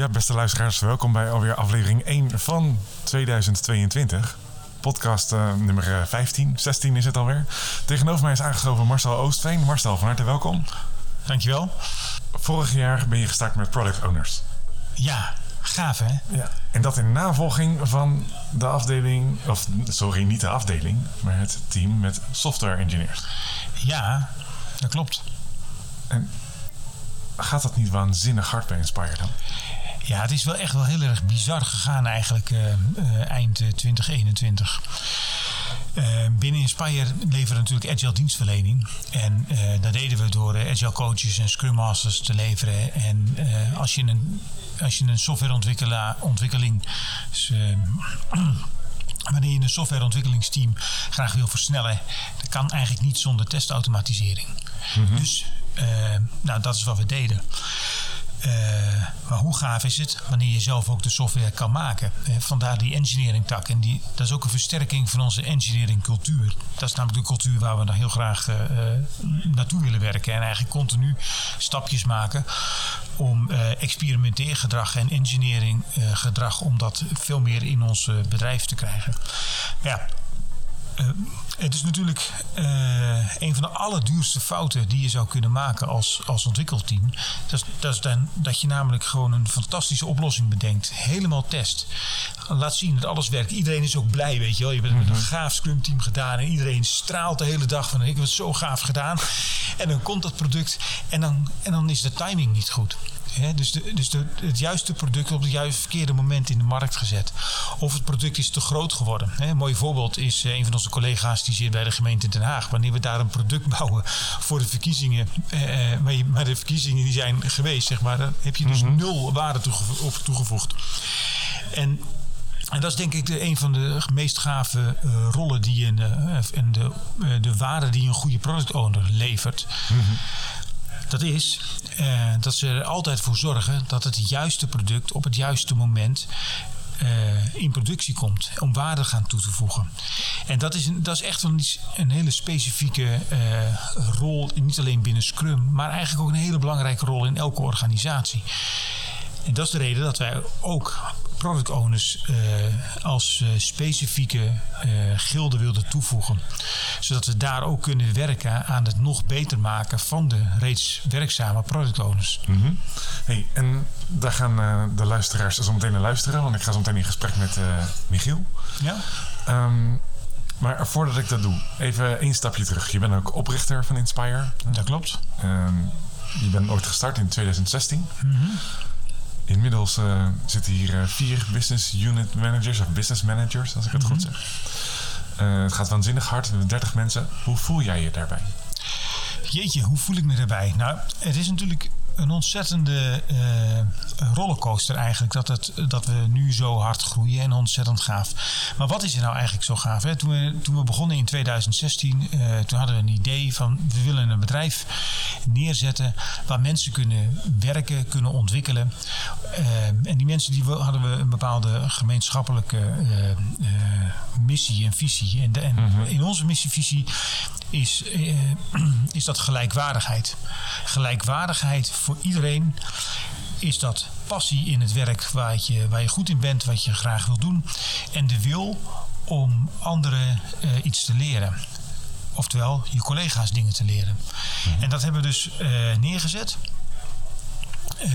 Ja, beste luisteraars, welkom bij alweer aflevering 1 van 2022. Podcast uh, nummer 15, 16 is het alweer. Tegenover mij is aangeschoven Marcel Oostveen. Marcel, van harte welkom. Dankjewel. Vorig jaar ben je gestart met Product Owners. Ja, gaaf hè? Ja. En dat in navolging van de afdeling, of sorry, niet de afdeling, maar het team met software engineers. Ja, dat klopt. En gaat dat niet waanzinnig hard bij Inspire dan? Ja, het is wel echt wel heel erg bizar gegaan eigenlijk uh, uh, eind 2021. Uh, binnen Inspire leveren we natuurlijk agile dienstverlening. En dat deden we door agile coaches en scrum masters te leveren. En als je een, als je een softwareontwikkeling... Dus, wanneer je een softwareontwikkelingsteam graag wil versnellen... dat kan eigenlijk niet zonder testautomatisering. Mm -hmm. Dus nou, dat is wat we deden. Uh, maar hoe gaaf is het wanneer je zelf ook de software kan maken? Uh, vandaar die engineering tak. En die, dat is ook een versterking van onze engineering cultuur. Dat is namelijk de cultuur waar we dan heel graag uh, naartoe willen werken. En eigenlijk continu stapjes maken om experimenteergedrag en engineering gedrag... om dat veel meer in ons bedrijf te krijgen. Ja, het is natuurlijk uh, een van de allerduurste fouten die je zou kunnen maken als, als ontwikkelteam. Dat is, dat is dan dat je namelijk gewoon een fantastische oplossing bedenkt. Helemaal test. Laat zien dat alles werkt. Iedereen is ook blij, weet je wel. Je hebt mm -hmm. een gaaf scrum team gedaan en iedereen straalt de hele dag van ik heb het zo gaaf gedaan. En dan komt dat product en dan, en dan is de timing niet goed. He, dus de, dus de, het juiste product op het juiste verkeerde moment in de markt gezet. Of het product is te groot geworden. He, een mooi voorbeeld is uh, een van onze collega's die zit bij de gemeente Den Haag. Wanneer we daar een product bouwen voor de verkiezingen. Maar, je, maar, de verkiezingen die zijn geweest, zeg maar. Daar heb je dus mm-hmm. nul waarde toegevo op toegevoegd. En en dat is denk ik de, een van de meest gave uh, rollen die en de, uh, de waarde die een goede product owner levert. Mm-hmm. Dat is uh, dat ze er altijd voor zorgen dat het juiste product op het juiste moment uh, in productie komt. Om waarde gaan toe te voegen. En dat is, dat is echt een, hele specifieke uh, rol. Niet alleen binnen Scrum. Maar eigenlijk ook een hele belangrijke rol in elke organisatie. En dat is de reden dat wij ook product owners uh, als uh, specifieke uh, gilde wilden toevoegen. Zodat we daar ook kunnen werken aan het nog beter maken van de reeds werkzame product owners. Mm -hmm. hey, en daar gaan de luisteraars zo meteen naar luisteren, want ik ga zo meteen in gesprek met Michiel. Ja. Um, maar voordat ik dat doe, even één stapje terug. Je bent ook oprichter van Inspire. Dat klopt. Um, je bent ooit gestart in 2016. Mm -hmm. Inmiddels uh, zitten hier uh, vier business unit managers of business managers, als ik het mm -hmm. goed zeg. Uh, het gaat waanzinnig hard, 30 mensen. Hoe voel jij je daarbij? Jeetje, hoe voel ik me daarbij? Nou, het is natuurlijk een ontzettende uh, rollercoaster eigenlijk. Dat, het, dat we nu zo hard groeien en ontzettend gaaf. Maar wat is er nou eigenlijk zo gaaf? Hè? Toen, we, toen we begonnen in 2016, uh, toen hadden we een idee van we willen een bedrijf neerzetten waar mensen kunnen werken, kunnen ontwikkelen. Uh, en die mensen die hadden we een bepaalde gemeenschappelijke missie en visie. En, de, en mm -hmm. in onze missievisie is, is dat gelijkwaardigheid. Gelijkwaardigheid voor iedereen is dat passie in het werk waar je, waar je goed in bent, wat je graag wil doen. En de wil om anderen uh, iets te leren. Oftewel, je collega's dingen te leren. Mm-hmm. En dat hebben we dus uh, neergezet. Uh,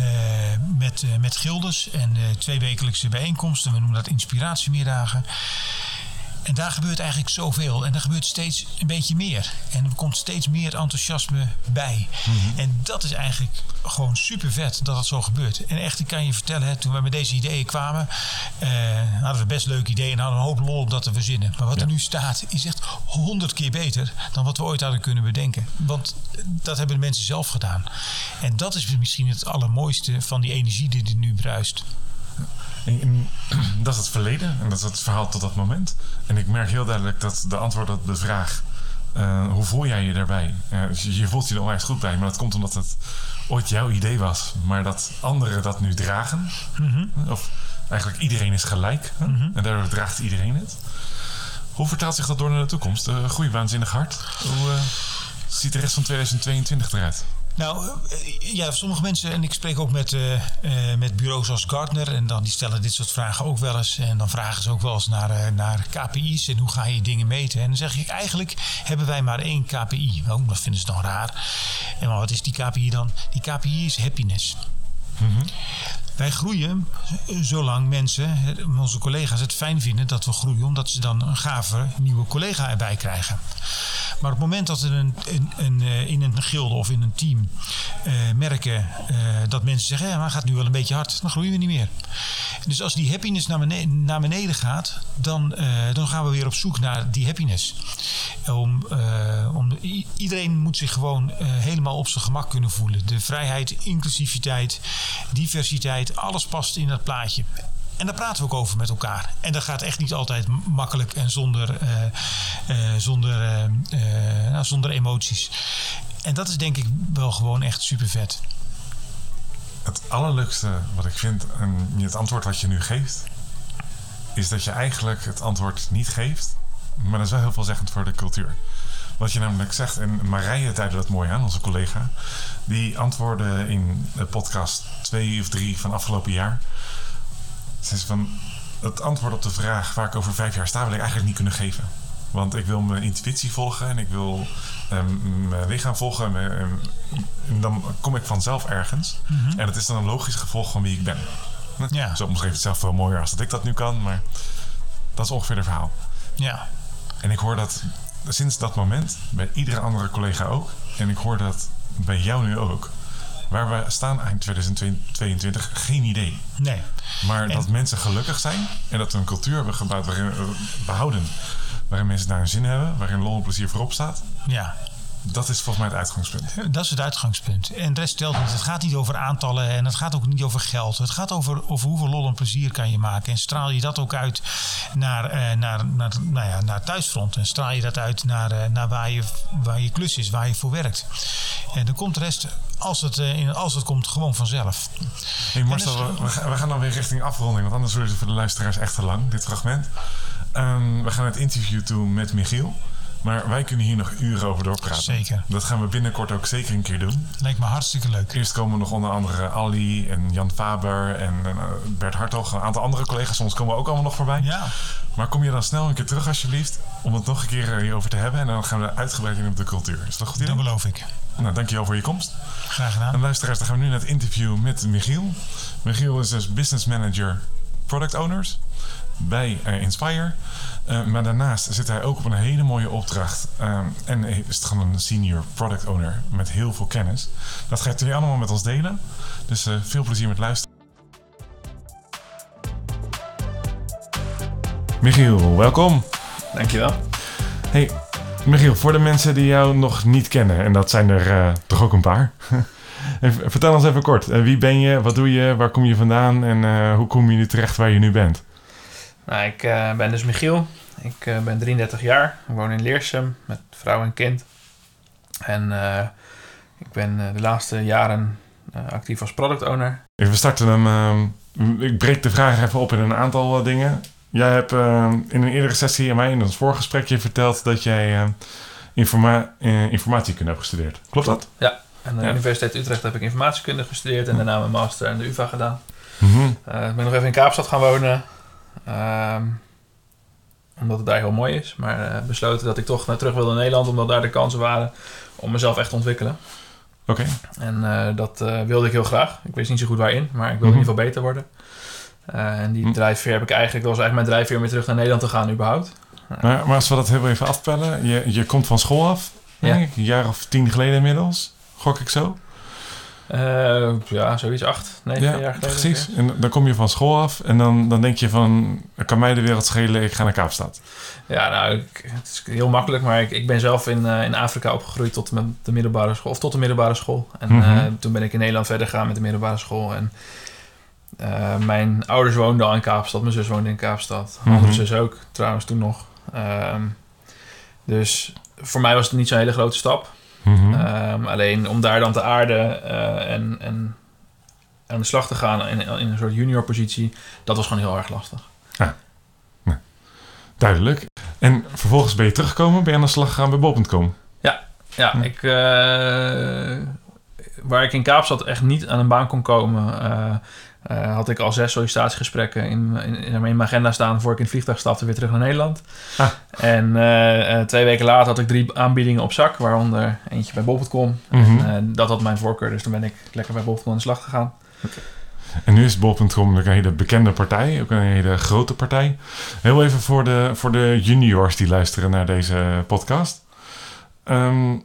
met, met gildes en twee wekelijkse bijeenkomsten. We noemen dat inspiratiemiddagen. En daar gebeurt eigenlijk zoveel. En er gebeurt steeds een beetje meer. En er komt steeds meer enthousiasme bij. Mm-hmm. En dat is eigenlijk gewoon super vet dat dat zo gebeurt. En echt, ik kan je vertellen, hè, toen we met deze ideeën kwamen, eh, hadden we best leuke ideeën en hadden een hoop lol om dat te verzinnen. Maar wat ja. er nu staat, is echt honderd keer beter dan wat we ooit hadden kunnen bedenken. Want dat hebben de mensen zelf gedaan. En dat is misschien het allermooiste van die energie die er nu bruist. En, dat is het verleden en dat is het verhaal tot dat moment. En ik merk heel duidelijk dat de antwoord op de vraag: uh, hoe voel jij je daarbij? Uh, je voelt je er onwijs goed bij, maar dat komt omdat het ooit jouw idee was, maar dat anderen dat nu dragen. Mm-hmm. Of eigenlijk iedereen is gelijk mm-hmm. en daardoor draagt iedereen het. Hoe vertaalt zich dat door naar de toekomst? Uh, groei waanzinnig hard. Hoe ziet de rest van 2022 eruit? Nou, eh, ja, sommige mensen, en ik spreek ook met, eh, eh, met bureaus als Gartner, en dan die stellen dit soort vragen ook wel eens. En dan vragen ze ook wel eens naar, naar KPI's en hoe ga je dingen meten. En dan zeg ik, eigenlijk hebben wij maar één KPI. Oh, dat vinden ze dan raar. En maar wat is die KPI dan? Die KPI is happiness. Wij groeien zolang mensen, onze collega's, het fijn vinden dat we groeien, omdat ze dan een gave nieuwe collega erbij krijgen. Maar op het moment dat er een, een, een, eh, in een gilde of in een team eh, merken eh, dat mensen zeggen: ja, maar gaat nu wel een beetje hard, dan groeien we niet meer. Dus als die happiness naar beneden, naar beneden gaat, dan, eh, dan gaan we weer op zoek naar die happiness. Om, eh, om, iedereen moet zich gewoon eh, helemaal op zijn gemak kunnen voelen. De vrijheid, inclusiviteit, diversiteit, alles past in dat plaatje. En daar praten we ook over met elkaar. En dat gaat echt niet altijd makkelijk en zonder, eh, eh, zonder, eh, nou, zonder emoties. En dat is denk ik wel gewoon echt super vet. Het allerleukste wat ik vind aan het antwoord wat je nu geeft, is dat je eigenlijk het antwoord niet geeft, maar dat is wel heel veelzeggend voor de cultuur. Wat je namelijk zegt, en Marije duidde dat mooi aan, onze collega, die antwoordde in de podcast twee of drie van afgelopen jaar. Ze is van, het antwoord op de vraag waar ik over vijf jaar sta, wil ik eigenlijk niet kunnen geven. Want ik wil mijn intuïtie volgen en ik wil ehm, mijn lichaam volgen. En, mijn- en- en dan kom ik vanzelf ergens. En dat is dan een logisch gevolg van wie ik ben. Ja. Zo omschreef het zelf veel mooier als dat ik dat nu kan, maar dat is ongeveer het verhaal. Ja, En ik hoor dat sinds dat moment bij iedere andere collega ook. En ik hoor dat bij jou nu ook. Waar we staan eind 2022, geen idee. nee. Maar En- dat mensen gelukkig zijn en dat we een cultuur hebben gebouwd waarin, eh, behouden. Waarin mensen daar een zin hebben, waarin lol en plezier voorop staat. Ja, Dat is volgens mij het uitgangspunt. Dat is het uitgangspunt. En de rest telt niet. Het gaat niet over aantallen en het gaat ook niet over geld. Het gaat over, over hoeveel lol en plezier kan je maken. En straal je dat ook uit naar, eh, naar, naar, nou ja, naar thuisfront. En straal je dat uit naar, eh, naar waar, je, waar je klus is, waar je voor werkt. En dan komt de rest, als het, eh, als het komt, gewoon vanzelf. Hey Marcel, we, we gaan- dan weer richting afronding, want anders wordt het voor de luisteraars echt te lang, dit fragment. Ehm, we gaan het interview toe met Michiel. Maar wij kunnen hier nog uren over doorpraten. Zeker. Dat gaan we binnenkort ook zeker een keer doen. Lijkt me hartstikke leuk. Eerst komen nog onder andere Ali en Jan Faber en eh, Bert Hartog. Een aantal andere collega's van ons komen ook allemaal nog voorbij. Ja, Maar kom je dan snel een keer terug alsjeblieft, om het nog een keer eh, hierover te hebben. En dan gaan we uitgebreid in op de cultuur. Is dat goed idee? dat beloof ik. Nou, dankjewel voor je komst. Graag En gedaan. luisteraars, dan gaan we nu naar het interview met Michiel. Michiel is dus business manager product owners bij eh, Inspire. Eh, maar daarnaast zit hij ook op een hele mooie opdracht. eh, en is het gewoon een senior product owner met heel veel kennis. Dat gaat hij allemaal met ons delen. Dus veel plezier met luisteren. Michiel, welkom. Dankjewel. Hey, Michiel, voor de mensen die jou nog niet kennen, en dat zijn er toch ook een paar. Vertel ons even kort. wie ben je, wat doe je, waar kom je vandaan en hoe kom je nu terecht waar je nu bent? Nou, ik eh, ben dus Michiel. Ik eh, ben 33 jaar. Ik woon in Leersum met vrouw en kind. En eh, ik ben de laatste jaren actief als product owner. We starten hem. ik breek de vraag even op in een aantal dingen. Jij hebt in een eerdere sessie aan mij in ons voorgesprekje verteld dat jij informa informatiekunde hebt gestudeerd. Klopt dat? Aan de Ja. Universiteit Utrecht heb ik informatiekunde gestudeerd en daarna mijn master aan de UvA gedaan. Mhm. Ik ben nog even in Kaapstad gaan wonen. Ehm, omdat het daar heel mooi is. Maar eh, besloten dat ik toch naar terug wilde in Nederland. Omdat daar de kansen waren om mezelf echt te ontwikkelen. Oké. En eh, dat eh, wilde ik heel graag. Ik wist niet zo goed waarin, maar ik wilde Mhm. in ieder geval beter worden. En die Mhm. drijfveer heb ik eigenlijk, dat was eigenlijk mijn drijfveer om weer terug naar Nederland te gaan überhaupt. Maar, maar als we dat heel even afpellen. Je, je komt van school af, denk ik. Een jaar of tien geleden inmiddels. Gok ik zo. Eh, ja, zoiets acht, negen Ja, jaar geleden. precies. En dan kom je van school af en dan, dan denk je van... Kan mij de wereld schelen, ik ga naar Kaapstad. Ja, nou, ik, het is heel makkelijk, maar ik, ik ben zelf in, eh, in Afrika opgegroeid tot met de middelbare school, of tot de middelbare school. En Mhm. eh, toen ben ik in Nederland verder gegaan met de middelbare school. En mijn ouders woonden al in Kaapstad, mijn zus woonde in Kaapstad. Mijn andere Mhm. zus ook, trouwens toen nog. Ehm, dus voor mij was het niet zo'n hele grote stap. Mhm. Ehm, alleen om daar dan te aarden eh, en, en aan de slag te gaan in, in een soort junior positie, dat was gewoon heel erg lastig. Duidelijk. En vervolgens ben je teruggekomen, ben je aan de slag gegaan bij bol.com. Ja, Hm. ik, eh, waar ik in Kaapstad echt niet aan een baan kon komen, eh, eh, had ik al zes sollicitatiegesprekken in, in, in mijn agenda staan voor ik in het vliegtuig stapte weer terug naar Nederland. Ah. En eh, eh, twee weken later had ik drie aanbiedingen op zak, waaronder eentje bij Bol.com. Mhm. En, eh, dat had mijn voorkeur, dus toen ben ik lekker bij Bol.com aan de slag gegaan. En nu is Bol.com een hele bekende partij, ook een hele grote partij. Heel even voor de, voor de juniors die luisteren naar deze podcast. Ehm,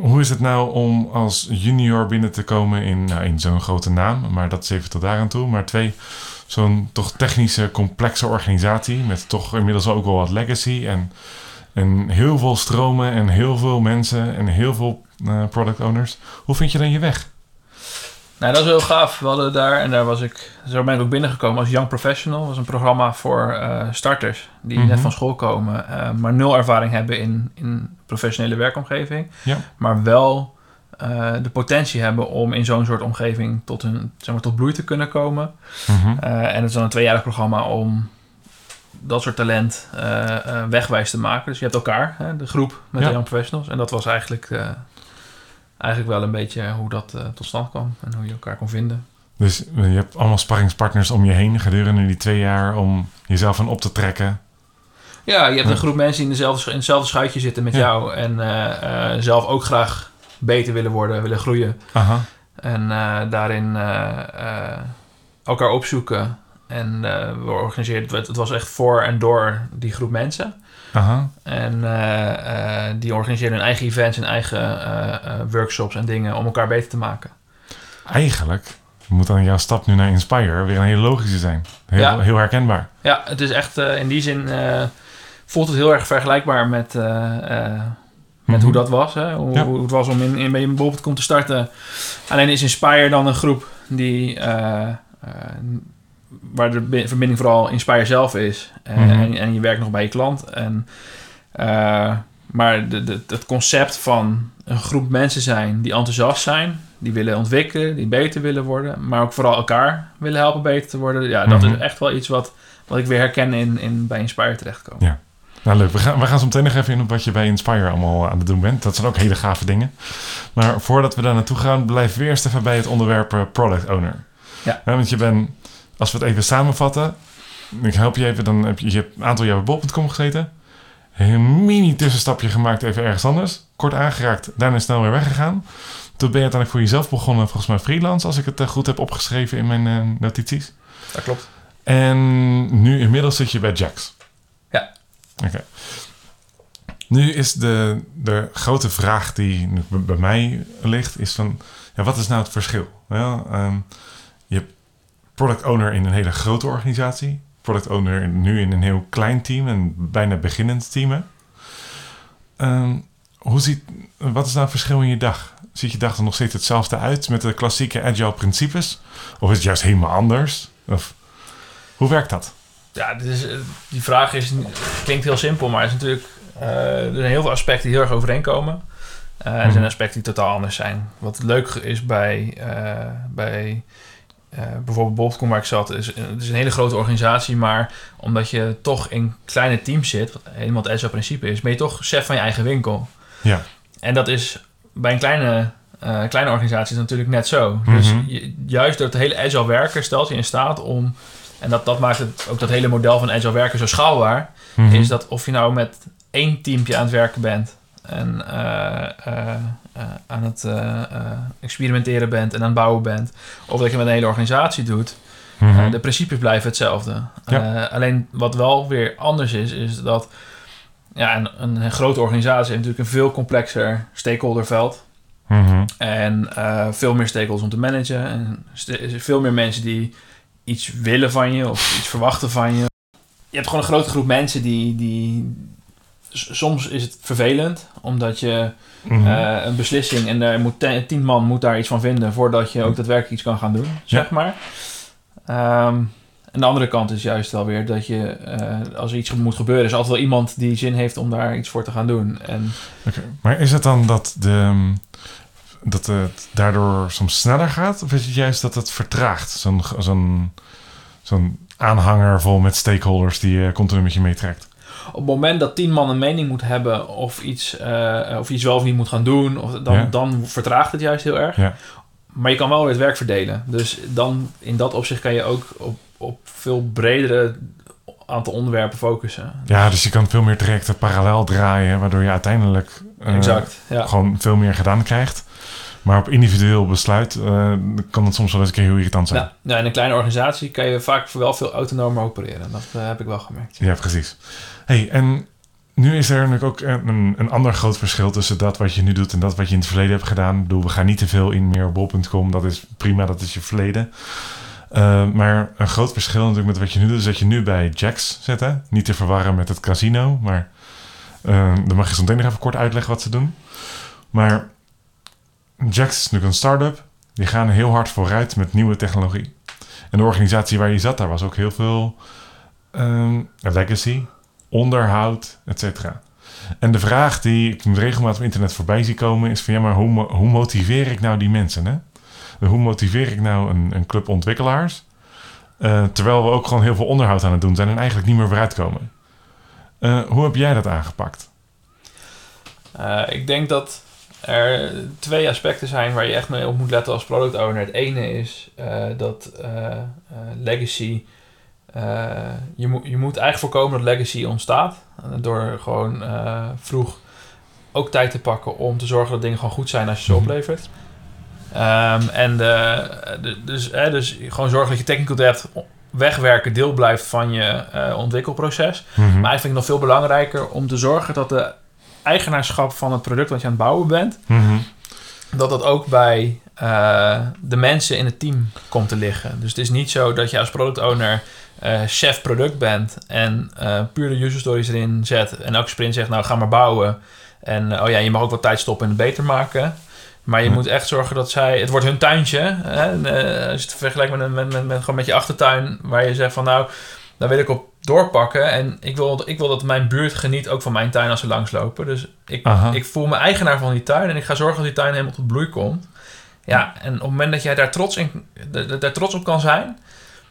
hoe is het nou om als junior binnen te komen in, nou, in zo'n grote naam, maar dat is even tot daar aan toe. Maar twee, zo'n toch technische, complexe organisatie met toch inmiddels ook wel wat legacy en, en heel veel stromen en heel veel mensen en heel veel eh, product owners. Hoe vind je dan je weg? Nou, dat is heel gaaf. We hadden daar, en daar was ik, zo ben ik ook binnengekomen als Young Professional. Dat was een programma voor eh, starters die Mhm. net van school komen, eh, maar nul ervaring hebben in, in professionele werkomgeving. Ja. Maar wel eh, de potentie hebben om in zo'n soort omgeving tot, hun, zeg maar, tot bloei te kunnen komen. Mhm. En het is dan een tweejarig programma om dat soort talent wegwijs te maken. Dus je hebt elkaar, hè, de groep met Ja. de Young Professionals. En dat was eigenlijk, eigenlijk wel een beetje hoe dat eh, tot stand kwam en hoe je elkaar kon vinden. Dus je hebt allemaal sparringspartners om je heen gedurende die twee jaar om jezelf aan op te trekken. Ja, je hebt een groep mensen die in, dezelfde, in hetzelfde schuitje zitten met Ja. jou. En eh, eh, zelf ook graag beter willen worden, willen groeien. Aha. En eh, daarin eh, eh, elkaar opzoeken. En eh, we organiseerden, het, het was echt voor en door die groep mensen. Aha. En eh, eh, die organiseerden hun eigen events en eigen eh, workshops en dingen om elkaar beter te maken. Eigenlijk moet dan jouw stap nu naar Inspire weer een hele logische zijn. Heel, Ja. heel herkenbaar. Ja, het is echt in die zin voelt het heel erg vergelijkbaar met, met Mhm. hoe dat was. Hè? Hoe, Ja. hoe het was om in, in, bij Bol.com te starten. Alleen is Inspire dan een groep die, waar de bi- verbinding vooral Inspire zelf is. Eh, Mhm. en, en je werkt nog bij je klant. En, eh, maar de, de, het concept van een groep mensen zijn die enthousiast zijn, die willen ontwikkelen, die beter willen worden, maar ook vooral elkaar willen helpen beter te worden. Ja, dat Mhm. is echt wel iets wat, wat ik weer herken in, in, bij Inspire terechtkomen. Nou leuk, we gaan, we gaan zo meteen nog even in op wat je bij Inspire allemaal aan het doen bent. Dat zijn ook hele gave dingen. Maar voordat we daar naartoe gaan, blijven we eerst even bij het onderwerp eh, product owner. Ja. want je bent, als we het even samenvatten, ik help je even, dan heb je, je hebt een aantal jaar bij Bol.com gezeten. Een mini tussenstapje gemaakt even ergens anders. Kort aangeraakt, daarna snel weer weggegaan. Toen ben je uiteindelijk voor jezelf begonnen, volgens mij freelance, als ik het eh, goed heb opgeschreven in mijn eh, notities. Dat klopt. En nu inmiddels zit je bij Jax. Ja. Oké. Nu is de, de grote vraag die bij mij ligt, is van, ja, wat is nou het verschil? Wel, ehm, je hebt product owner in een hele grote organisatie. Product owner nu in een heel klein team, een bijna beginnend team. hè? Ehm, hoe ziet, wat is nou het verschil in je dag? Ziet je dag er nog steeds hetzelfde uit met de klassieke agile principes? Of is het juist helemaal anders? Of, hoe werkt dat? Ja, eh, die vraag is, klinkt heel simpel, maar is natuurlijk, eh, er zijn heel veel aspecten die heel erg overeenkomen. Eh, er Mhm. zijn aspecten die totaal anders zijn. Wat leuk is bij, bij eh, bijvoorbeeld Bol.com waar ik zat, is, het is een hele grote organisatie, maar omdat je toch in kleine teams zit, wat helemaal het agile principe is, ben je toch chef van je eigen winkel. Ja. En dat is bij een kleine, eh, kleine organisatie is natuurlijk net zo. Dus Mhm. je- juist door het hele agile werken stelt je in staat om, en dat, dat maakt het, ook dat hele model van agile werken zo schaalbaar, Mhm. is dat of je nou met één teampje aan het werken bent en eh, eh, aan het eh, eh, experimenteren bent en aan het bouwen bent, of dat je met een hele organisatie doet, Mhm. de principes blijven hetzelfde. Ja. Alleen wat wel weer anders is, is dat ja, een, een grote organisatie heeft natuurlijk een veel complexer stakeholderveld. Mhm. En veel meer stakeholders om te managen. En veel meer mensen die iets willen van je of iets verwachten van je. Je hebt gewoon een grote groep mensen die. die soms is het vervelend, omdat je Mhm. eh, een beslissing en daar moet tien man moet daar iets van vinden voordat je ook daadwerkelijk iets kan gaan doen, zeg maar. Ehm, en de andere kant is juist wel weer dat je, eh, als er iets moet gebeuren, is altijd wel iemand die zin heeft om daar iets voor te gaan doen. En Maar is het dan dat, de, dat het daardoor soms sneller gaat? Of is het juist dat het vertraagt? Zo'n zo'n zo'n aanhanger vol met stakeholders die je continu met je meetrekt. Op het moment dat tien man een mening moet hebben of iets, eh, of iets wel of niet moet gaan doen, of, dan, Ja. dan vertraagt het juist heel erg. Ja. Maar je kan wel weer het werk verdelen. Dus dan in dat opzicht kan je ook op, op veel bredere aantal onderwerpen focussen. Ja, dus je kan veel meer trajecten parallel draaien, waardoor je uiteindelijk eh, exact. Ja. gewoon veel meer gedaan krijgt. Maar op individueel besluit eh, kan het soms wel eens een keer heel irritant zijn. Nou, nou, in een kleine organisatie kan je vaak wel veel autonomer opereren. Dat heb ik wel gemerkt. Ja, precies. Hey, en nu is er natuurlijk ook een, een ander groot verschil tussen dat wat je nu doet en dat wat je in het verleden hebt gedaan. Ik bedoel, we gaan niet te veel in meer op bol.com. Dat is prima, dat is je verleden. Uh, maar een groot verschil natuurlijk met wat je nu doet, is dat je nu bij Jax zit. Hè? Niet te verwarren met het casino, maar uh, dan mag je zo meteen nog even kort uitleggen wat ze doen. Maar Jax is natuurlijk een start-up. Die gaan heel hard vooruit met nieuwe technologie. En de organisatie waar je zat, daar was ook heel veel um, legacy, onderhoud, et cetera. En de vraag die ik regelmatig op internet voorbij zie komen is van ja, maar hoe, hoe motiveer ik nou die mensen? Hè? Hoe motiveer ik nou een, een club ontwikkelaars? Uh, terwijl we ook gewoon heel veel onderhoud aan het doen zijn en eigenlijk niet meer vooruitkomen. Uh, hoe heb jij dat aangepakt? Uh, ik denk dat er twee aspecten zijn waar je echt mee op moet letten als product owner. Het ene is dat legacy. Je, moet, je moet eigenlijk voorkomen dat legacy ontstaat. door gewoon vroeg ook tijd te pakken om te zorgen dat dingen gewoon goed zijn als je ze oplevert. Um, en de, de, dus, hè, dus gewoon zorgen dat je technical debt wegwerken deel blijft van je uh, ontwikkelproces. Mhm. Maar vind het nog veel belangrijker om te zorgen dat de eigenaarschap van het product wat je aan het bouwen bent, mm-hmm. dat dat ook bij uh, de mensen in het team komt te liggen. Dus het is niet zo dat je als product owner uh, chef product bent en puur de user stories erin zet en elke sprint zegt, nou ga maar bouwen. En oh ja, je mag ook wat tijd stoppen en het beter maken. Maar je Ja. moet echt zorgen dat zij... Het wordt hun tuintje. Hè? En, eh, als je het vergelijkt met, met, met, met, gewoon met je achtertuin... waar je zegt van nou, daar wil ik op doorpakken. En ik wil, ik wil dat mijn buurt geniet ook van mijn tuin als ze langslopen. Dus ik, Aha. ik voel me eigenaar van die tuin... en ik ga zorgen dat die tuin helemaal tot bloei komt. Ja, en op het moment dat jij daar trots, in, da- da- daar trots op kan zijn...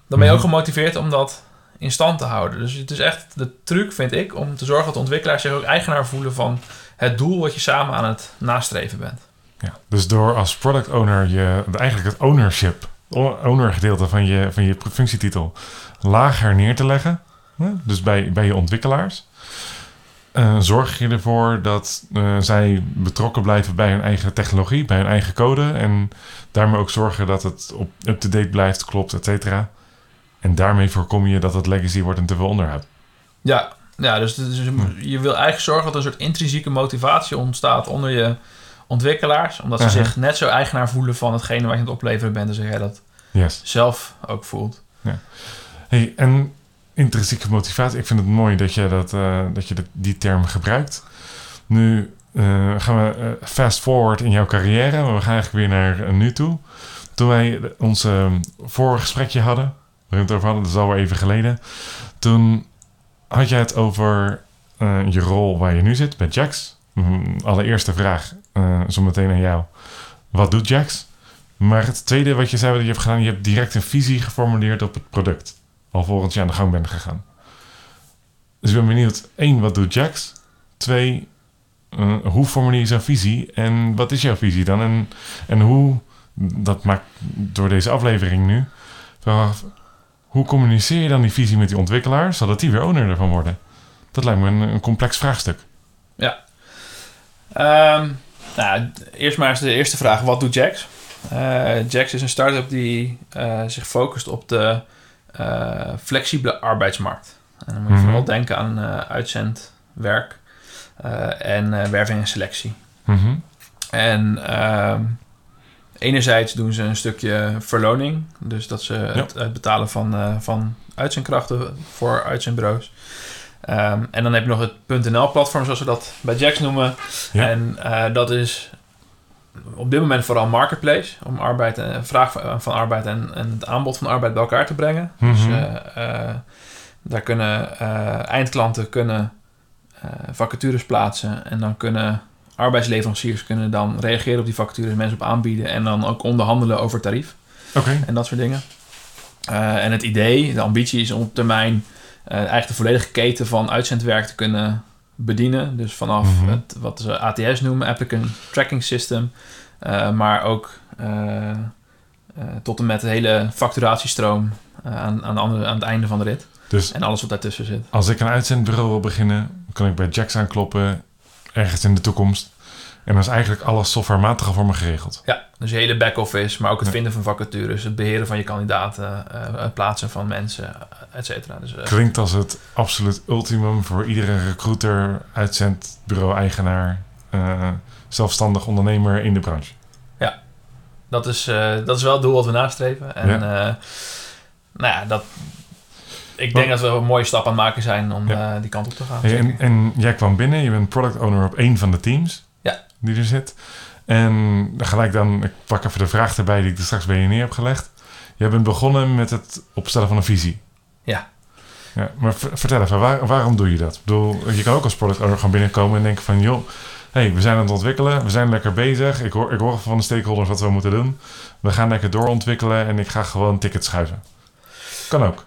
dan ben je ook Mhm. gemotiveerd om dat in stand te houden. Dus het is echt de truc, vind ik... om te zorgen dat de ontwikkelaars zich ook eigenaar voelen van... het doel wat je samen aan het nastreven bent. Ja, dus door als product owner je eigenlijk het ownership, owner gedeelte van je, van je functietitel lager neer te leggen, dus bij, bij je ontwikkelaars, eh, zorg je ervoor dat eh, zij betrokken blijven bij hun eigen technologie, bij hun eigen code en daarmee ook zorgen dat het op up-to-date blijft, klopt, et cetera. En daarmee voorkom je dat het legacy wordt en te veel onderhoud. Ja, ja dus, dus je wil eigenlijk zorgen dat er een soort intrinsieke motivatie ontstaat onder je ontwikkelaars. Omdat ze zich net zo eigenaar voelen van hetgene wat je aan het opleveren bent. Dus jij dat Yes. zelf ook voelt. Hey, en intrinsieke motivatie. Ik vind het mooi dat je, dat, eh, dat je dat, die term gebruikt. Nu eh, gaan we eh, fast forward in jouw carrière. Maar we gaan eigenlijk weer naar nu toe. Toen wij ons eh, vorige gesprekje hadden, we het over hadden, dat is alweer even geleden. Toen had jij het over eh, je rol waar je nu zit, bij Jax. Mm, allereerste vraag, eh zo meteen aan jou. Wat doet Jax? Maar het tweede wat je zei wat je hebt gedaan, je hebt direct een visie geformuleerd op het product. Alvorens je aan de gang bent gegaan. Dus ik ben benieuwd, één, wat doet Jax? Twee, eh, hoe formuleer je zo'n visie? En wat is jouw visie dan? En, en hoe, dat maakt door deze aflevering nu, hoe communiceer je dan die visie met die ontwikkelaars, zodat die weer owner ervan worden? Dat lijkt me een, een complex vraagstuk. Ehm, nou, eerst maar eens de eerste vraag. Wat doet Jax? Eh, Jax is een start-up die eh, zich focust op de eh, flexibele arbeidsmarkt. En dan moet je Mhm. vooral denken aan uitzendwerk en werving en selectie. Mhm. En ehm, enerzijds doen ze een stukje verloning. Dus dat ze het uitbetalen van, eh, van uitzendkrachten voor uitzendbureaus. Ehm, en dan heb je nog het .nl-platform, zoals we dat bij Jax noemen. Ja. En eh, dat is op dit moment vooral marketplace. Om arbeid en, vraag van, van arbeid en, en het aanbod van arbeid bij elkaar te brengen. Dus Mhm. eh, eh, daar kunnen eh, eindklanten kunnen, eh, vacatures plaatsen. En dan kunnen arbeidsleveranciers kunnen dan reageren op die vacatures, mensen op aanbieden. En dan ook onderhandelen over tarief Oké. en dat soort dingen. Eh, en het idee, de ambitie is om op termijn eh, eigenlijk de volledige keten van uitzendwerk te kunnen bedienen. Dus vanaf Mhm. het, wat ze ATS noemen, Applicant Tracking System, eh, maar ook tot en met de hele facturatiestroom aan, aan, de andere, aan het einde van de rit. Dus En alles wat daartussen zit. als ik een uitzendbureau wil beginnen, kan ik bij Jax aankloppen ergens in de toekomst. En dan is eigenlijk alles softwarematig voor me geregeld. Ja, dus je hele back-office, maar ook het Ja. vinden van vacatures, het beheren van je kandidaten, eh, het plaatsen van mensen, et cetera. Dus, eh, Klinkt als het absoluut ultimum voor iedere recruiter, uitzendbureau-eigenaar, eh, zelfstandig ondernemer in de branche. dat, is, eh, dat is wel het doel wat we nastreven. En Ja. eh, nou ja, dat, ik denk dat we een mooie stap aan het maken zijn om Ja. eh, die kant op te gaan. Hey, en, en jij kwam binnen, je bent product owner op één van de teams Ja. die er zit. En gelijk dan, ik pak even de vraag erbij die ik er straks bij je neer heb gelegd. Jij bent begonnen met het opstellen van een visie. Ja. ja maar ver- vertel even, waar- waarom doe je dat? Ik bedoel, je kan ook als product owner gewoon binnenkomen en denken van... joh, hey, we zijn aan het ontwikkelen, we zijn lekker bezig. Ik hoor, ik hoor van de stakeholders wat we moeten doen. We gaan lekker doorontwikkelen en ik ga gewoon tickets schuiven. Kan ook.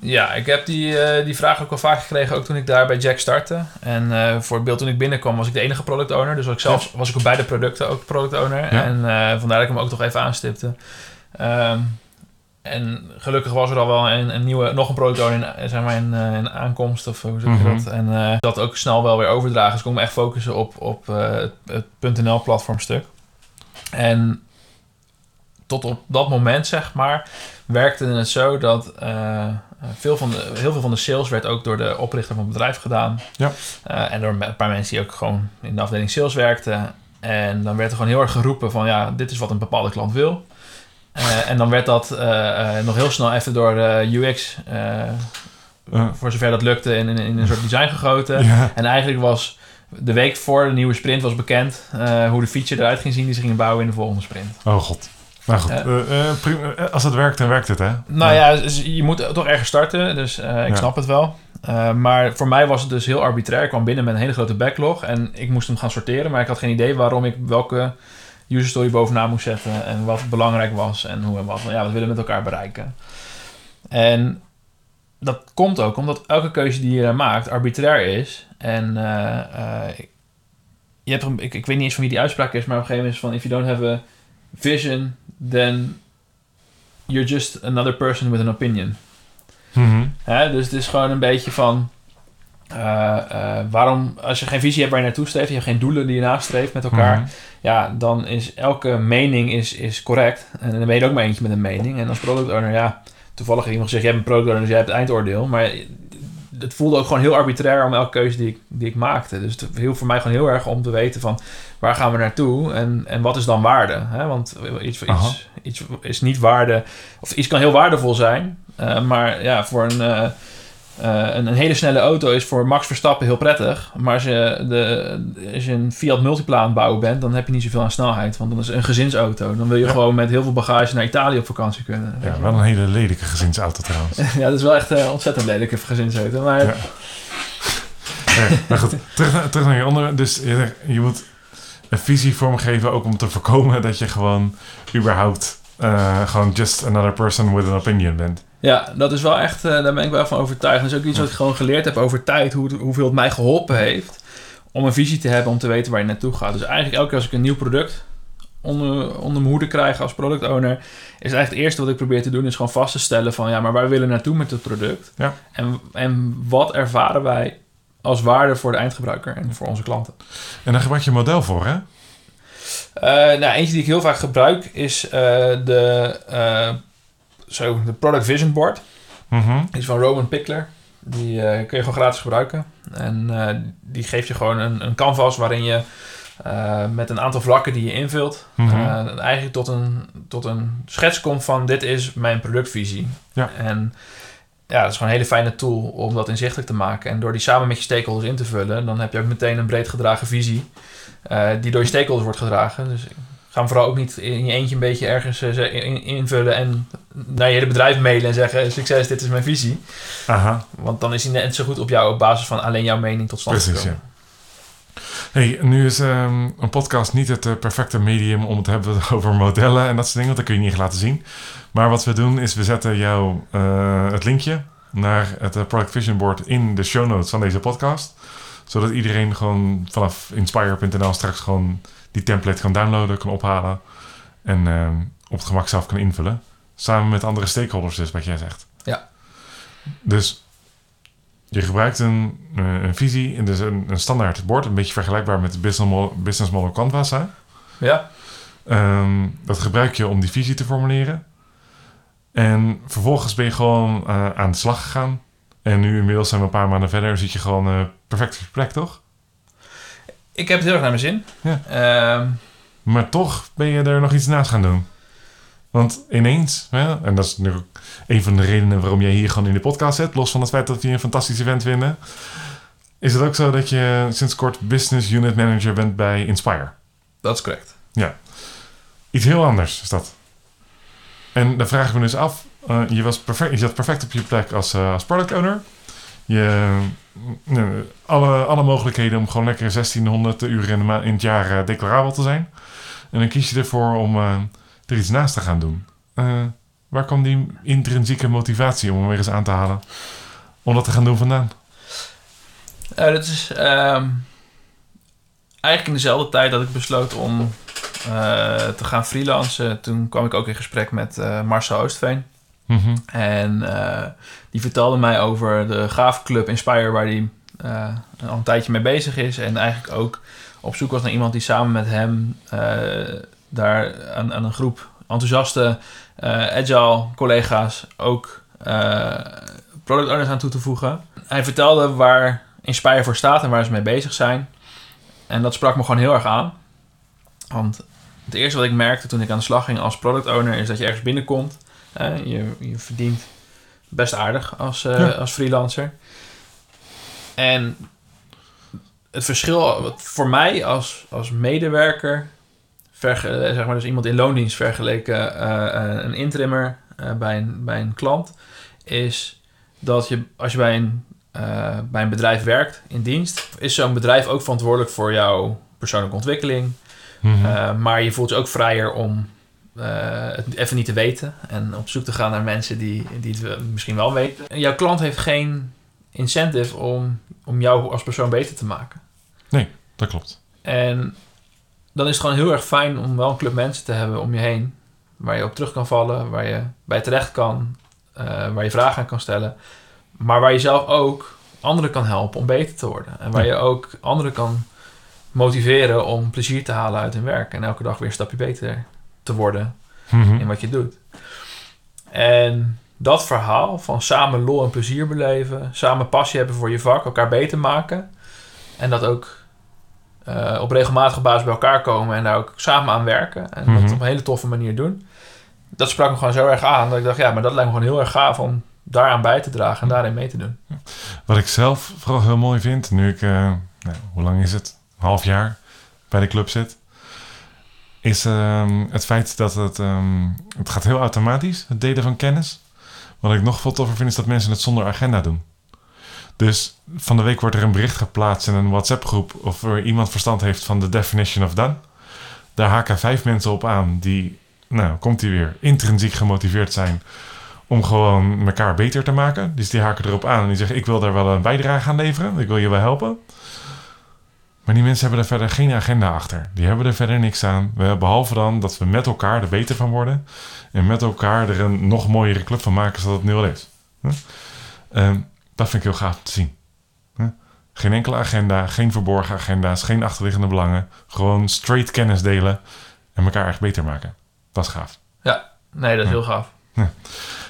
Ja, ik heb die, eh, die vraag ook al vaak gekregen, ook toen ik daar bij Jack startte. En eh, voor het beeld toen ik binnenkwam was ik de enige product owner. Dus was ik zelf was ik op beide producten ook product owner. Ja. En eh, vandaar dat ik hem ook toch even aanstipte. Ehm, en gelukkig was er al wel een, een nieuwe, nog een product owner in, zeg maar in, in aankomst of hoe zeg je Mhm. dat. En dat ook snel wel weer overdragen. Dus ik kon me echt focussen op, op het, het .nl platformstuk. En tot op dat moment, zeg maar, werkte het zo dat veel van de, heel veel van de sales werd ook door de oprichter van het bedrijf gedaan. Ja. Eh, en door een paar mensen die ook gewoon in de afdeling sales werkten. En dan werd er gewoon heel erg geroepen van ja, dit is wat een bepaalde klant wil. Eh, en dan werd dat eh, eh, nog heel snel even door UX, eh, Eh. voor zover dat lukte, in, in, in een soort design gegoten. Ja. En eigenlijk was de week voor de nieuwe sprint was bekend eh, hoe de feature eruit ging zien die ze gingen bouwen in de volgende sprint. Oh god. Nou goed, eh, eh, prima. Eh, als het werkt, dan werkt het hè? Nou ja, dus je moet toch ergens starten, dus eh, ik Ja. snap het wel. Eh, maar voor mij was het dus heel arbitrair. Ik kwam binnen met een hele grote backlog en ik moest hem gaan sorteren, maar ik had geen idee waarom ik welke user story bovenaan moest zetten en wat belangrijk was en hoe en wat. Ja, wat willen we met elkaar bereiken? En dat komt ook omdat elke keuze die je maakt arbitrair is. En eh, eh, je hebt, een- ik, ik weet niet eens van wie die uitspraak is, maar op een gegeven moment is van: if you don't have a vision, then you're just another person with an opinion. Mhm. Hè? Dus het is gewoon een beetje van. eh, eh, waarom, als je geen visie hebt waar je naartoe streeft, je hebt geen doelen die je nastreeft met elkaar, Mhm. ja, dan is elke mening is, is correct. En dan ben je er ook maar eentje met een mening. En als product owner, ja, toevallig heeft iemand gezegd, jij bent product owner, dus jij hebt het eindoordeel. Maar het voelde ook gewoon heel arbitrair om elke keuze die ik, die ik maakte. Dus het hielp voor mij gewoon heel erg om te weten van waar gaan we naartoe en, en wat is dan waarde. Hè? Want iets, iets, iets is niet waarde, of iets kan heel waardevol zijn, eh, maar ja, voor een, eh, eh, een, een hele snelle auto is voor Max Verstappen heel prettig. Maar als je, de, als je een Fiat Multipla aan het bouwen bent, dan heb je niet zoveel aan snelheid. Want dan is het een gezinsauto. Dan wil je Ja. gewoon met heel veel bagage naar Italië op vakantie kunnen. Ja, wel een hele lelijke gezinsauto trouwens. ja, dat is wel echt een ontzettend lelijke gezinsauto. Maar Ja. Ja, maar goed, terug naar, terug naar je onderwerp. Dus je, je moet een visie vormgeven ook om te voorkomen dat je gewoon überhaupt eh, gewoon just another person with an opinion bent. Ja, dat is wel echt, eh, daar ben ik wel van overtuigd. Dat is ook iets wat ik gewoon geleerd heb over tijd, hoe, hoeveel het mij geholpen heeft om een visie te hebben, om te weten waar je naartoe gaat. Dus eigenlijk elke keer als ik een nieuw product onder, onder mijn hoede krijg als product owner, is eigenlijk het eerste wat ik probeer te doen, is gewoon vast te stellen van ja, maar waar willen we naartoe met het product? Ja. En, en wat ervaren wij als waarde voor de eindgebruiker en voor onze klanten? En daar gebruik je een model voor, hè? Eh, nou, eentje die ik heel vaak gebruik is eh, de, zo, de Product Vision Board. Mhm. Die is van Roman Pickler. Die eh, kun je gewoon gratis gebruiken. En eh, die geeft je gewoon een, een canvas waarin je eh, met een aantal vlakken die je invult, Mhm. eigenlijk tot een, tot een schets komt van dit is mijn productvisie. Ja. En ja, dat is gewoon een hele fijne tool om dat inzichtelijk te maken. En door die samen met je stakeholders in te vullen, dan heb je ook meteen een breed gedragen visie die door je stakeholders wordt gedragen. Dus ga hem vooral ook niet in je eentje een beetje ergens eh, invullen en naar je hele bedrijf mailen en zeggen succes, dit is mijn visie. Aha, Want dan is hij net zo goed op jou op basis van alleen jouw mening tot stand precies, ja. Hey, nu is ehm, een podcast niet het eh, perfecte medium om het te hebben over modellen en dat soort dingen, want dat kun je niet echt laten zien. Maar wat we doen is, we zetten jou eh, het linkje naar het eh, Product Vision Board in de show notes van deze podcast. Zodat iedereen gewoon vanaf inspire.nl straks gewoon die template kan downloaden, kan ophalen. En eh, op het gemak zelf kan invullen. Samen met andere stakeholders dus, wat jij zegt. Ja. Dus je gebruikt een, eh, een visie, en dus een, een standaard bord. Een beetje vergelijkbaar met de business model, business model Canvas. Hè? Ja, Ehm, dat gebruik je om die visie te formuleren. En vervolgens ben je gewoon eh, aan de slag gegaan. En nu inmiddels zijn we een paar maanden verder. Zit je gewoon eh, perfect plek, toch? ik heb het heel erg naar mijn zin. Ja. Ehm, Maar toch ben je er nog iets naast gaan doen. Want ineens, en dat is nu een van de redenen waarom jij hier gewoon in de podcast zit, los van het feit dat we je een fantastisch event vinden, is het ook zo dat je sinds kort Business Unit Manager bent bij Inspire. dat is correct. Iets heel anders is dat. En dan vraag ik me dus af, eh, je, was perfect, je zat perfect op je plek als, eh, als product owner. Je, eh, alle, alle mogelijkheden om gewoon lekker 1600 uur in, in het jaar eh, declarabel te zijn. En dan kies je ervoor om er iets naast te gaan doen. Waar kwam die intrinsieke motivatie om hem weer eens aan te halen? Om dat te gaan doen vandaan? Dat is ehm, eigenlijk in dezelfde tijd dat ik besloot om te gaan freelancen. Toen kwam ik ook in gesprek met Marcel Oostveen. Mhm. En eh, die vertelde mij over de gaafclub Inspire, waar hij eh, al een tijdje mee bezig is. En eigenlijk ook op zoek was naar iemand die samen met hem eh, daar aan, een groep enthousiaste agile collega's ook product owners aan toe te voegen. Hij vertelde waar Inspire voor staat en waar ze mee bezig zijn. En dat sprak me gewoon heel erg aan. Want het eerste wat ik merkte toen ik aan de slag ging als product owner is dat je ergens binnenkomt. Je, je verdient best aardig als, eh, Ja. als freelancer. En het verschil wat voor mij als, als medewerker, verge- eh, zeg maar dus iemand in loondienst vergeleken eh, een interimmer eh, bij, een, bij een klant, is dat je als je bij een, bij een bedrijf werkt in dienst, is zo'n bedrijf ook verantwoordelijk voor jouw persoonlijke ontwikkeling. Mhm. Uh, maar je voelt je ook vrijer om uh, het even niet te weten. En op zoek te gaan naar mensen die, die het misschien wel weten. En jouw klant heeft geen incentive om, om jou als persoon beter te maken. dat klopt. En dan is het gewoon heel erg fijn om wel een club mensen te hebben om je heen. Waar je op terug kan vallen, waar je bij terecht kan, uh, waar je vragen aan kan stellen. Maar waar je zelf ook anderen kan helpen om beter te worden. En waar Ja. je ook anderen kan motiveren om plezier te halen uit hun werk. En elke dag weer een stapje beter te worden Mhm. in wat je doet. En dat verhaal van samen lol en plezier beleven, samen passie hebben voor je vak, elkaar beter maken. En dat ook eh, op regelmatige basis bij elkaar komen en daar ook samen aan werken. En Mhm. dat op een hele toffe manier doen. Dat sprak me gewoon zo erg aan dat ik dacht, ja, maar dat lijkt me gewoon heel erg gaaf om daaraan bij te dragen en daarin mee te doen. Wat ik zelf vooral heel mooi vind, nu ik, eh, nou, hoe lang is het? Een half jaar bij de club zit. Is ehm, het feit dat het, ehm, het gaat heel automatisch, het delen van kennis. Wat ik nog veel toffer vind, is dat mensen het zonder agenda doen. Dus van de week wordt er een bericht geplaatst in een WhatsApp-groep of er iemand verstand heeft van de definition of done. Daar haken vijf mensen op aan die, nou, komt die weer, intrinsiek gemotiveerd zijn om gewoon elkaar beter te maken. Dus die haken erop aan en die zeggen: Ik wil daar wel een bijdrage aan leveren. Ik wil je wel helpen. Maar die mensen hebben er verder geen agenda achter. Die hebben er verder niks aan. We- Behalve dan dat we met elkaar er beter van worden. En met elkaar er een nog mooiere club van maken zodat het nu al is. Ehm, dat vind ik heel gaaf te zien. Geen enkele agenda, geen verborgen agenda's, geen achterliggende belangen. Gewoon straight kennis delen en elkaar echt beter maken. Dat is gaaf. Nee, dat is Ja. heel gaaf.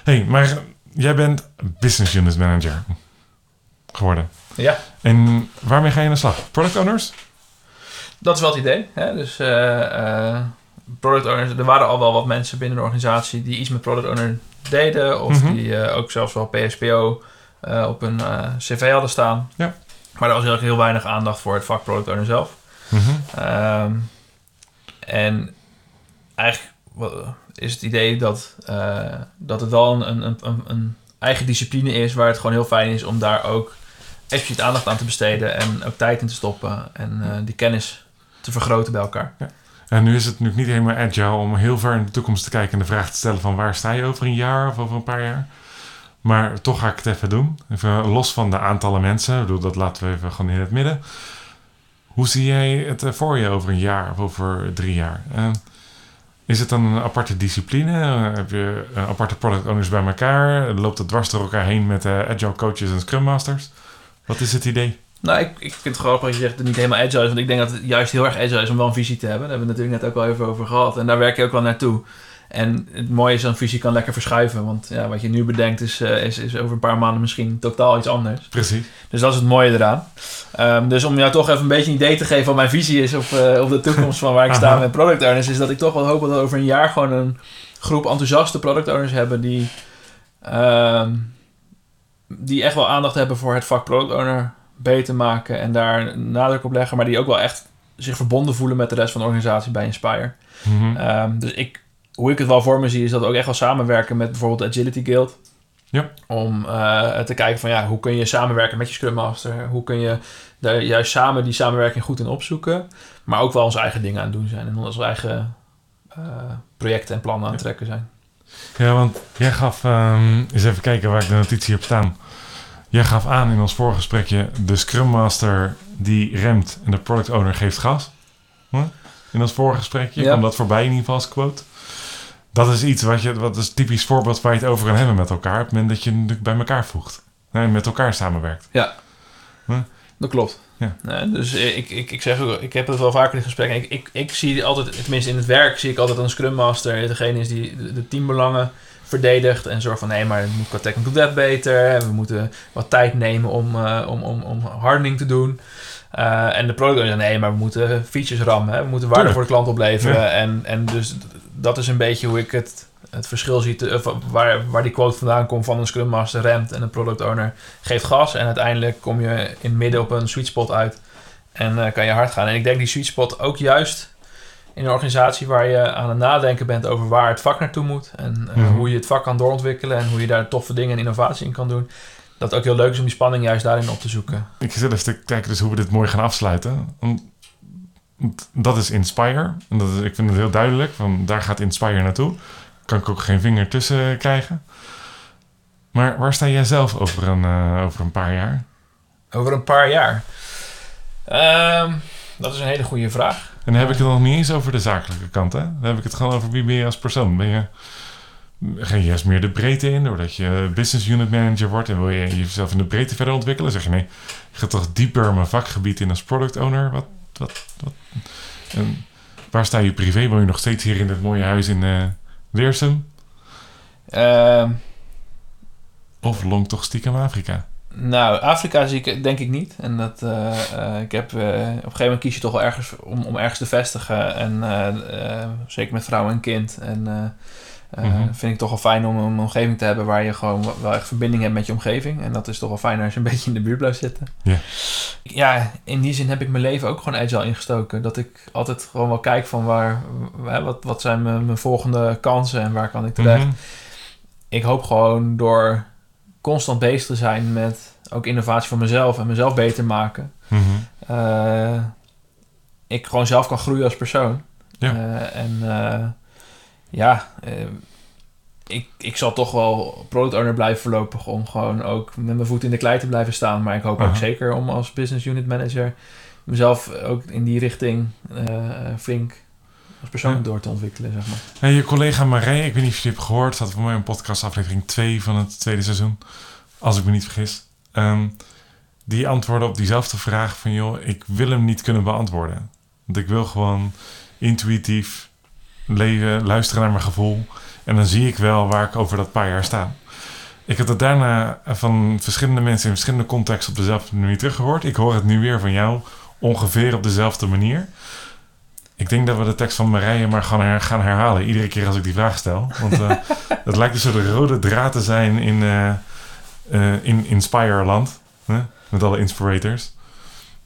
hey, maar jij bent business unit manager geworden. Ja, En waarmee ga je aan de slag? Product owners? dat is wel het idee. Hè? Dus eh, eh, product owners, er waren al wel wat mensen binnen de organisatie die iets met product owner deden. Of Mhm. die eh, ook zelfs wel PSPO op hun cv hadden staan. Ja. Maar er was heel, heel weinig aandacht voor het vak product owner zelf. Mhm. Ehm, en eigenlijk is het idee dat, dat het wel een, een, een, een eigen discipline is waar het gewoon heel fijn is om daar ook expliciet aandacht aan te besteden en ook tijd in te stoppen en eh, die kennis te vergroten bij elkaar. En nu is het natuurlijk niet helemaal agile om heel ver in de toekomst te kijken en de vraag te stellen van waar sta je over een jaar of over een paar jaar. Maar toch ga ik het even doen. Even los van de aantallen mensen. Ik bedoel, dat laten we even gewoon in het midden. Hoe zie jij het eh, voor je over een jaar of over drie jaar? Eh, is het dan een aparte discipline? Heb je aparte product owners bij elkaar? Loopt het dwars door elkaar heen met agile coaches en scrum masters? Wat is het idee? Nou, ik, ik vind het grappig dat je zegt dat het niet helemaal agile is. Want ik denk dat het juist heel erg agile is om wel een visie te hebben. Daar hebben we het natuurlijk net ook al even over gehad. En daar werk je ook wel naartoe. En het mooie is, een visie kan lekker verschuiven. Want ja, wat je nu bedenkt is, eh, is, is over een paar maanden misschien totaal iets anders. Precies. Dus dat is het mooie eraan. Ehm, dus om jou toch even een beetje een idee te geven wat mijn visie is op, eh, op de toekomst van waar ik sta met product owners, is dat ik toch wel hoop dat we over een jaar gewoon een groep enthousiaste product owners hebben die, ehm, die echt wel aandacht hebben voor het vak product owner beter maken en daar nadruk op leggen, maar die ook wel echt zich verbonden voelen met de rest van de organisatie bij Inspire. Ehm, dus ik, hoe ik het wel voor me zie, is dat ook echt wel samenwerken met bijvoorbeeld de Agility Guild. Ja. Om eh, te kijken van ja, hoe kun je samenwerken met je Scrum Master? Hoe kun je daar juist samen die samenwerking goed in opzoeken? Maar ook wel onze eigen dingen aan het doen zijn en onze eigen eh, projecten en plannen aan het trekken zijn. Ja, want jij gaf, ehm, eens even kijken waar ik de notitie heb staan. Jij gaf aan in ons voorgesprekje, de Scrum Master die remt en de Product Owner geeft gas. In ons voorgesprekje Ja. kwam dat voorbij in ieder geval als quote. Dat is iets wat je, wat is typisch voorbeeld waar je het over kan hebben met elkaar. Op het moment dat je het bij elkaar voegt. Nee, met elkaar samenwerkt. Dat klopt. Ja. Nee, dus ik, ik, ik zeg ook, ik heb het wel vaker in gesprekken. Ik, ik, ik zie altijd, tenminste in het werk, zie ik altijd een Scrum Master. Degene is die de, de teambelangen verdedigt en zorgt van nee, maar het moet qua technical debt beter. En we moeten wat tijd nemen om, eh, om, om, om hardening te doen. Eh, en de product owner zegt nee, maar we moeten features rammen. Hè? We moeten waarde voor de klant opleveren. Ja. En, en dus dat is een beetje hoe ik het, het verschil zie. te- of waar, waar die quote vandaan komt van een Scrum Master remt en een product owner geeft gas. En uiteindelijk kom je in het midden op een sweet spot uit. En eh, kan je hard gaan. En ik denk die sweet spot ook juist in een organisatie waar je aan het nadenken bent over waar het vak naartoe moet. En eh, Mhm. hoe je het vak kan doorontwikkelen. En hoe je daar toffe dingen en innovatie in kan doen. Dat het ook heel leuk is om die spanning juist daarin op te zoeken. Ik zit even te kijken dus hoe we dit mooi gaan afsluiten. Dat is Inspire. En dat is, ik vind het heel duidelijk. Van daar gaat Inspire naartoe. Kan ik ook geen vinger tussen krijgen. Maar waar sta jij zelf over een, eh, over een paar jaar? Over een paar jaar. Ehm, dat is een hele goede vraag. En dan heb ik het nog niet eens over de zakelijke kant. Hè? Dan heb ik het gewoon over wie ben je als persoon. Ben je, ga je juist meer de breedte in doordat je business unit manager wordt en wil je jezelf in de breedte verder ontwikkelen? Zeg je nee, ik ga toch dieper mijn vakgebied in als product owner? Wat, wat, wat? En waar sta je privé? Woon je nog steeds hier in dit mooie huis in eh Leersum? Ehm, Of longt toch stiekem Afrika? nou, Afrika zie ik denk ik niet. En dat, eh, eh, ik heb, eh, op een gegeven moment kies je toch wel ergens om, om ergens te vestigen. En zeker met vrouw en kind. En eh, Mhm. vind ik toch wel fijn om een omgeving te hebben waar je gewoon wel- echt verbinding hebt met je omgeving. En dat is toch wel fijn als je een beetje in de buurt blijft zitten. Ja. Ja, in die zin heb ik mijn leven ook gewoon agile ingestoken. Dat ik altijd gewoon wel kijk van waar, wat, wat zijn mijn, mijn volgende kansen en waar kan ik terecht Mhm. ik hoop gewoon door constant bezig te zijn met ook innovatie van mezelf en mezelf beter maken. Mhm. eh, ik gewoon zelf kan groeien als persoon. Ja. Eh, en ja, eh, ik, ik zal toch wel product owner blijven voorlopig om gewoon ook met mijn voet in de klei te blijven staan. Maar ik hoop ook zeker om als business unit manager mezelf ook in die richting eh, flink als persoon Ja. door te ontwikkelen, zeg maar. Hey, je collega Marij, ik weet niet of je die hebt gehoord, staat voor mij in podcast aflevering 2 van het tweede seizoen, als ik me niet vergis. Ehm, die antwoordde op diezelfde vraag van, joh, ik wil hem niet kunnen beantwoorden. Want ik wil gewoon intuïtief leven, luisteren naar mijn gevoel. En dan zie ik wel waar ik over dat paar jaar sta. Ik heb het daarna van verschillende mensen in verschillende contexten op dezelfde manier teruggehoord. Ik hoor het nu weer van jou ongeveer op dezelfde manier. Ik denk dat we de tekst van Marije maar gaan, her- gaan herhalen. Iedere keer als ik die vraag stel. Want eh het lijkt een soort rode draad te zijn in, eh, in Inspire-land. Hè? Met alle inspirators.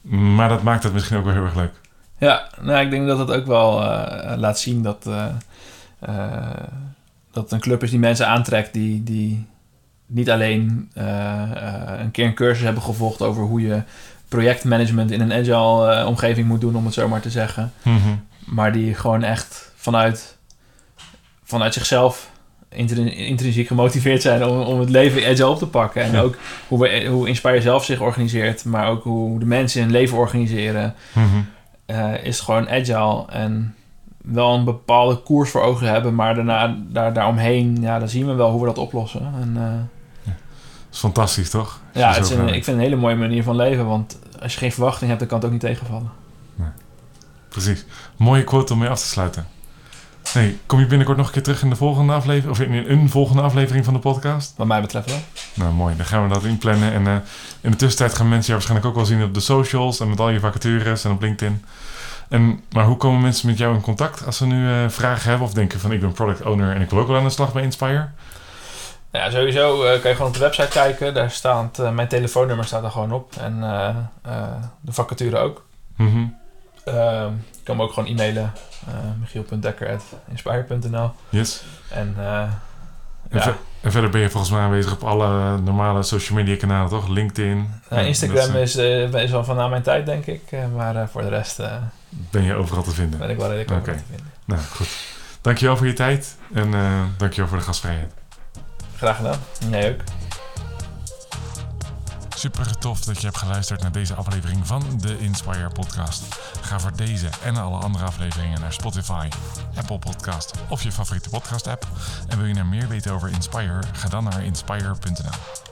Maar dat maakt het misschien ook wel heel erg leuk. Ja, nou, ik denk dat het ook wel eh, laat zien dat, eh, eh, dat het een club is die mensen aantrekt die, die niet alleen een keer een cursus hebben gevolgd over hoe je projectmanagement in een agile omgeving moet doen, om het zo maar te zeggen. Mhm. Maar die gewoon echt vanuit, vanuit zichzelf intrin- intrinsiek gemotiveerd zijn om, om het leven agile op te pakken. En Ja. ook hoe, we, hoe Inspire zelf zich organiseert, maar ook hoe de mensen hun leven organiseren, Mhm. Eh, is gewoon agile. En wel een bepaalde koers voor ogen hebben, maar daarna, daar, daaromheen, ja, dan zien we wel hoe we dat oplossen. En, eh, Dat is fantastisch, toch? Als ja, het is een, ik vind het een hele mooie manier van leven, want als je geen verwachting hebt, dan kan het ook niet tegenvallen. Precies. Mooie quote om mee af te sluiten. Hey, kom je binnenkort nog een keer terug in de volgende aflevering? Of in een volgende aflevering van de podcast? Wat mij betreft wel. Nou, mooi. Dan gaan we dat inplannen. En eh, in de tussentijd gaan mensen jou waarschijnlijk ook wel zien op de socials en met al je vacatures en op LinkedIn. En, maar hoe komen mensen met jou in contact als ze nu eh, vragen hebben of denken van ik ben product owner en ik wil ook wel aan de slag bij Inspire? Ja, sowieso eh, kan je gewoon op de website kijken. Daar staat, mijn telefoonnummer staat er gewoon op. En de vacature ook. Mhm. Eh, je kan me ook gewoon e-mailen. eh michiel.dekker.inspire.nl Yes. En eh, En, ja, ver- en verder ben je volgens mij aanwezig op alle normale social media kanalen, toch? LinkedIn. eh, Instagram is, eh, is wel van na mijn tijd, denk ik. Eh, maar eh, voor de rest eh, Ben je overal te vinden. ben ik wel redelijk over te vinden. Nou, goed. Dankjewel voor je tijd en eh dankjewel voor de gastvrijheid. Graag gedaan. Jij ook. Super dat je hebt geluisterd naar deze aflevering van de Inspire Podcast. Ga voor deze en alle andere afleveringen naar Spotify, Apple Podcast of je favoriete podcast app. En wil je nou meer weten over Inspire? Ga dan naar inspire.nl.